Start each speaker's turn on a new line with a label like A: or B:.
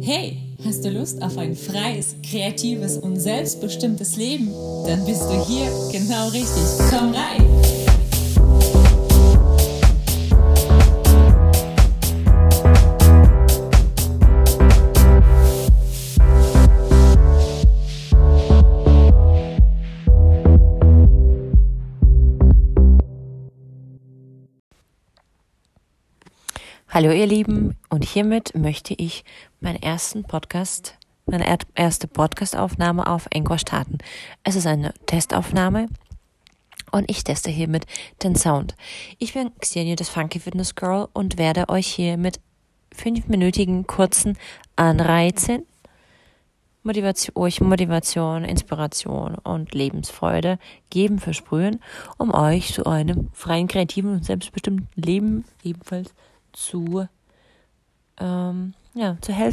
A: Hey, hast du Lust auf ein freies, kreatives und selbstbestimmtes Leben? Dann bist du hier genau richtig. Komm rein!
B: Hallo ihr Lieben und hiermit möchte ich meinen ersten Podcast, meine erste Podcastaufnahme auf Anchor starten. Es ist eine Testaufnahme und ich teste hiermit den Sound. Ich bin Xenia, das Funky Fitness Girl und werde euch hier mit fünfminütigen kurzen Anreizen Motivation, euch Motivation, Inspiration und Lebensfreude geben, versprühen, um euch zu einem freien, kreativen und selbstbestimmten Leben ebenfalls zu, ähm, ja, zu helfen.